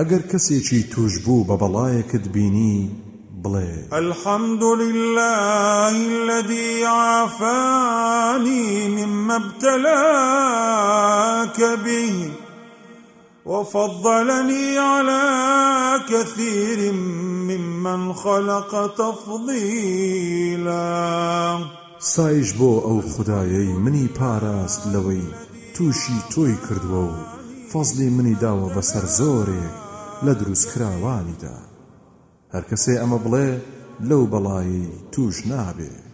ئەگەر کەسێکی توش بوو بە بەڵایەکت بینی بڵێ الحمد لله الذي عافاني مما ابتلاك به وفضلني على كثير ممن خلق تفضيلا سایش بۆ ئەو خدایەی منی پاراست لەوەی تووشی تۆی کردووە و فەزلی منی داوە بەسەر زۆرێک لە دروستکراوانیدا. هەر کەسێ ئەمە بڵێ لەو بەڵایی توش نابێ.